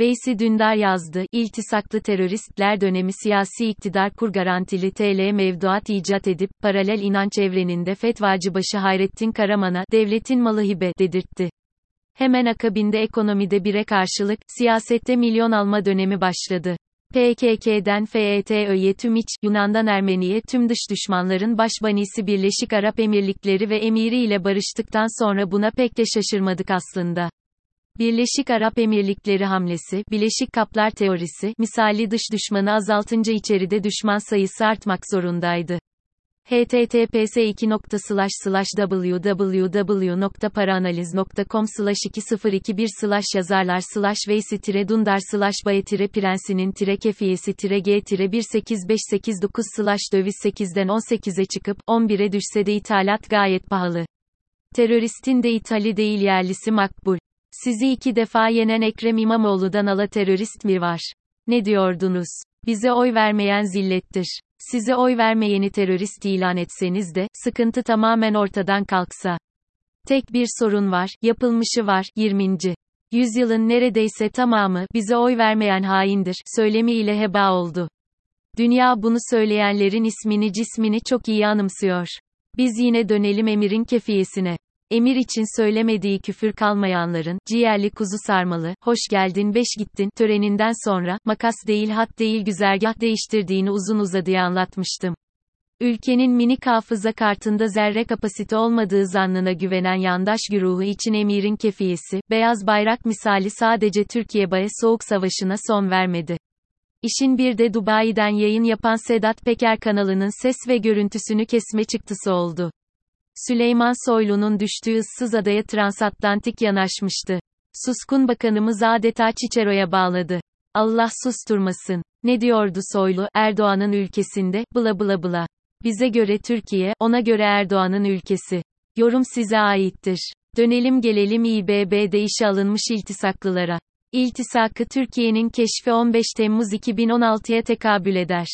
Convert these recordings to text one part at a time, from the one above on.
Veysi Dündar yazdı, İltisaklı teröristler dönemi siyasi iktidar kur garantili TL mevduat icat edip, paralel inanç evreninde fetvacıbaşı Hayrettin Karaman'a, devletin malı hibe, dedirtti. Hemen akabinde ekonomide bire karşılık, siyasette milyon alma dönemi başladı. PKK'den FETÖ'ye tüm iç, Yunan'dan Ermeni'ye tüm dış düşmanların başbanisi Birleşik Arap Emirlikleri ve emiri ile barıştıktan sonra buna pek de şaşırmadık aslında. Birleşik Arap Emirlikleri hamlesi, Bileşik Kaplar teorisi, misali dış düşmanı azaltınca içeride düşman sayısı artmak zorundaydı https www.paraanaliz.com 2021 yazarlar veysitire dundar bayetire prensinin kefiyesi g 18589 döviz 8'den 18'e çıkıp 11'e düşse de ithalat gayet pahalı. Teröristin de ithali değil yerlisi makbul. Sizi iki defa yenen Ekrem İmamoğlu'dan ala terörist mi var? Ne diyordunuz? Bize oy vermeyen zillettir. Size oy vermeyeni terörist ilan etseniz de, sıkıntı tamamen ortadan kalksa. Tek bir sorun var, yapılmışı var, 20. Yüzyılın neredeyse tamamı, bize oy vermeyen haindir, söylemiyle heba oldu. Dünya bunu söyleyenlerin ismini cismini çok iyi anımsıyor. Biz yine dönelim emirin kefiyesine. Emir için söylemediği küfür kalmayanların, ciğerli kuzu sarmalı, hoş geldin beş gittin, töreninden sonra, makas değil hat değil güzergah değiştirdiğini uzun uzadıya anlatmıştım. Ülkenin minik hafıza kartında zerre kapasite olmadığı zannına güvenen yandaş güruhu için emirin kefiyesi, beyaz bayrak misali sadece Türkiye-Baye Soğuk Savaşı'na son vermedi. İşin bir de Dubai'den yayın yapan Sedat Peker kanalının ses ve görüntüsünü kesme çıktısı oldu. Süleyman Soylu'nun düştüğü ıssız adaya transatlantik yanaşmıştı. Suskun bakanımız adeta Çiçero'ya bağladı. Allah susturmasın. Ne diyordu Soylu, Erdoğan'ın ülkesinde, bla bla bla. Bize göre Türkiye, ona göre Erdoğan'ın ülkesi. Yorum size aittir. Dönelim gelelim İBB'de işe alınmış iltisaklılara. İltisakı Türkiye'nin keşfi 15 Temmuz 2016'ya tekabül eder.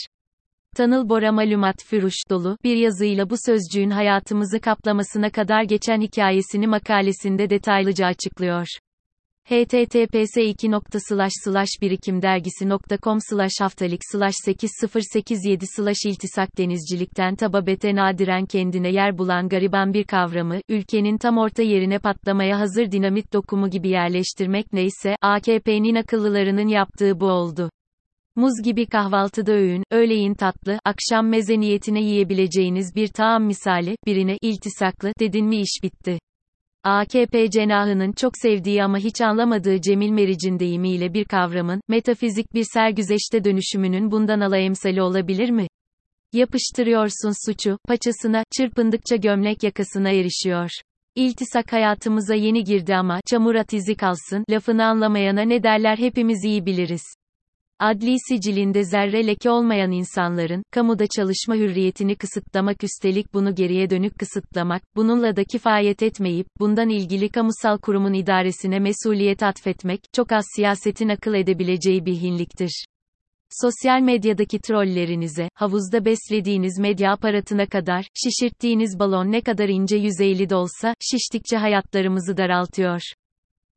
Tanıl Bora malumat füruş dolu bir yazıyla bu sözcüğün hayatımızı kaplamasına kadar geçen hikayesini makalesinde detaylıca açıklıyor. https 2 birikimdergisi.com haftalik 8087 iltisak denizcilikten tababete nadiren kendine yer bulan gariban bir kavramı, ülkenin tam orta yerine patlamaya hazır dinamit dokumu gibi yerleştirmek neyse, AKP'nin akıllılarının yaptığı bu oldu. Muz gibi kahvaltıda öğün, öğleyin tatlı, akşam meze niyetine yiyebileceğiniz bir taam misali, birine, iltisaklı, dedin mi iş bitti. AKP cenahının çok sevdiği ama hiç anlamadığı Cemil Meriç'in deyimiyle bir kavramın, metafizik bir sergüzeşte dönüşümünün bundan ala emsali olabilir mi? Yapıştırıyorsun suçu, paçasına, çırpındıkça gömlek yakasına erişiyor. İltisak hayatımıza yeni girdi ama, çamur at izi kalsın, lafını anlamayana ne derler hepimiz iyi biliriz. Adli sicilinde zerre leke olmayan insanların, kamuda çalışma hürriyetini kısıtlamak üstelik bunu geriye dönük kısıtlamak, bununla da kifayet etmeyip, bundan ilgili kamusal kurumun idaresine mesuliyet atfetmek, çok az siyasetin akıl edebileceği bir hinliktir. Sosyal medyadaki trollerinize, havuzda beslediğiniz medya aparatına kadar, şişirttiğiniz balon ne kadar ince yüzeyli de olsa, şiştikçe hayatlarımızı daraltıyor.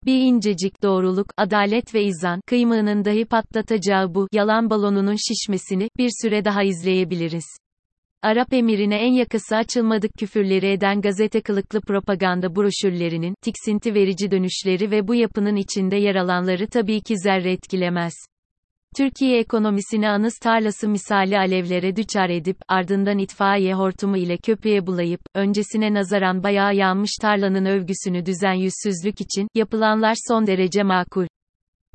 Bir incecik doğruluk, adalet ve izan, kıymığının dahi patlatacağı bu, yalan balonunun şişmesini, bir süre daha izleyebiliriz. Arap emirine en yakası açılmadık küfürleri eden gazete kılıklı propaganda broşürlerinin, tiksinti verici dönüşleri ve bu yapının içinde yer alanları tabii ki zerre etkilemez. Türkiye ekonomisini anız tarlası misali alevlere düçar edip, ardından itfaiye hortumu ile köpüğe bulayıp, öncesine nazaran bayağı yanmış tarlanın övgüsünü düzen yüzsüzlük için, yapılanlar son derece makul.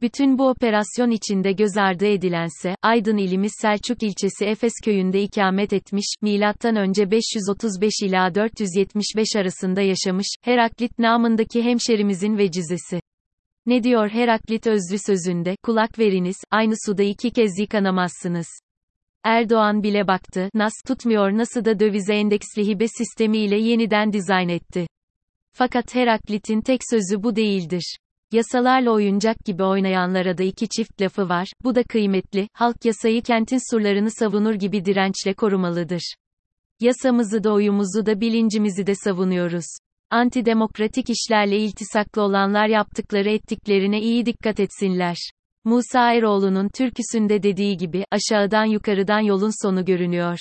Bütün bu operasyon içinde göz ardı edilense, Aydın ilimiz Selçuk ilçesi Efes köyünde ikamet etmiş, önce 535 ila 475 arasında yaşamış, Heraklit namındaki hemşerimizin vecizesi. Ne diyor Heraklit özlü sözünde, kulak veriniz, aynı suda iki kez yıkanamazsınız. Erdoğan bile baktı, nas tutmuyor nasıl da dövize endeksli hibe sistemiyle yeniden dizayn etti. Fakat Heraklit'in tek sözü bu değildir. Yasalarla oyuncak gibi oynayanlara da iki çift lafı var, bu da kıymetli, halk yasayı kentin surlarını savunur gibi dirençle korumalıdır. Yasamızı da oyumuzu da bilincimizi de savunuyoruz antidemokratik işlerle iltisaklı olanlar yaptıkları ettiklerine iyi dikkat etsinler. Musa Eroğlu'nun türküsünde dediği gibi, aşağıdan yukarıdan yolun sonu görünüyor.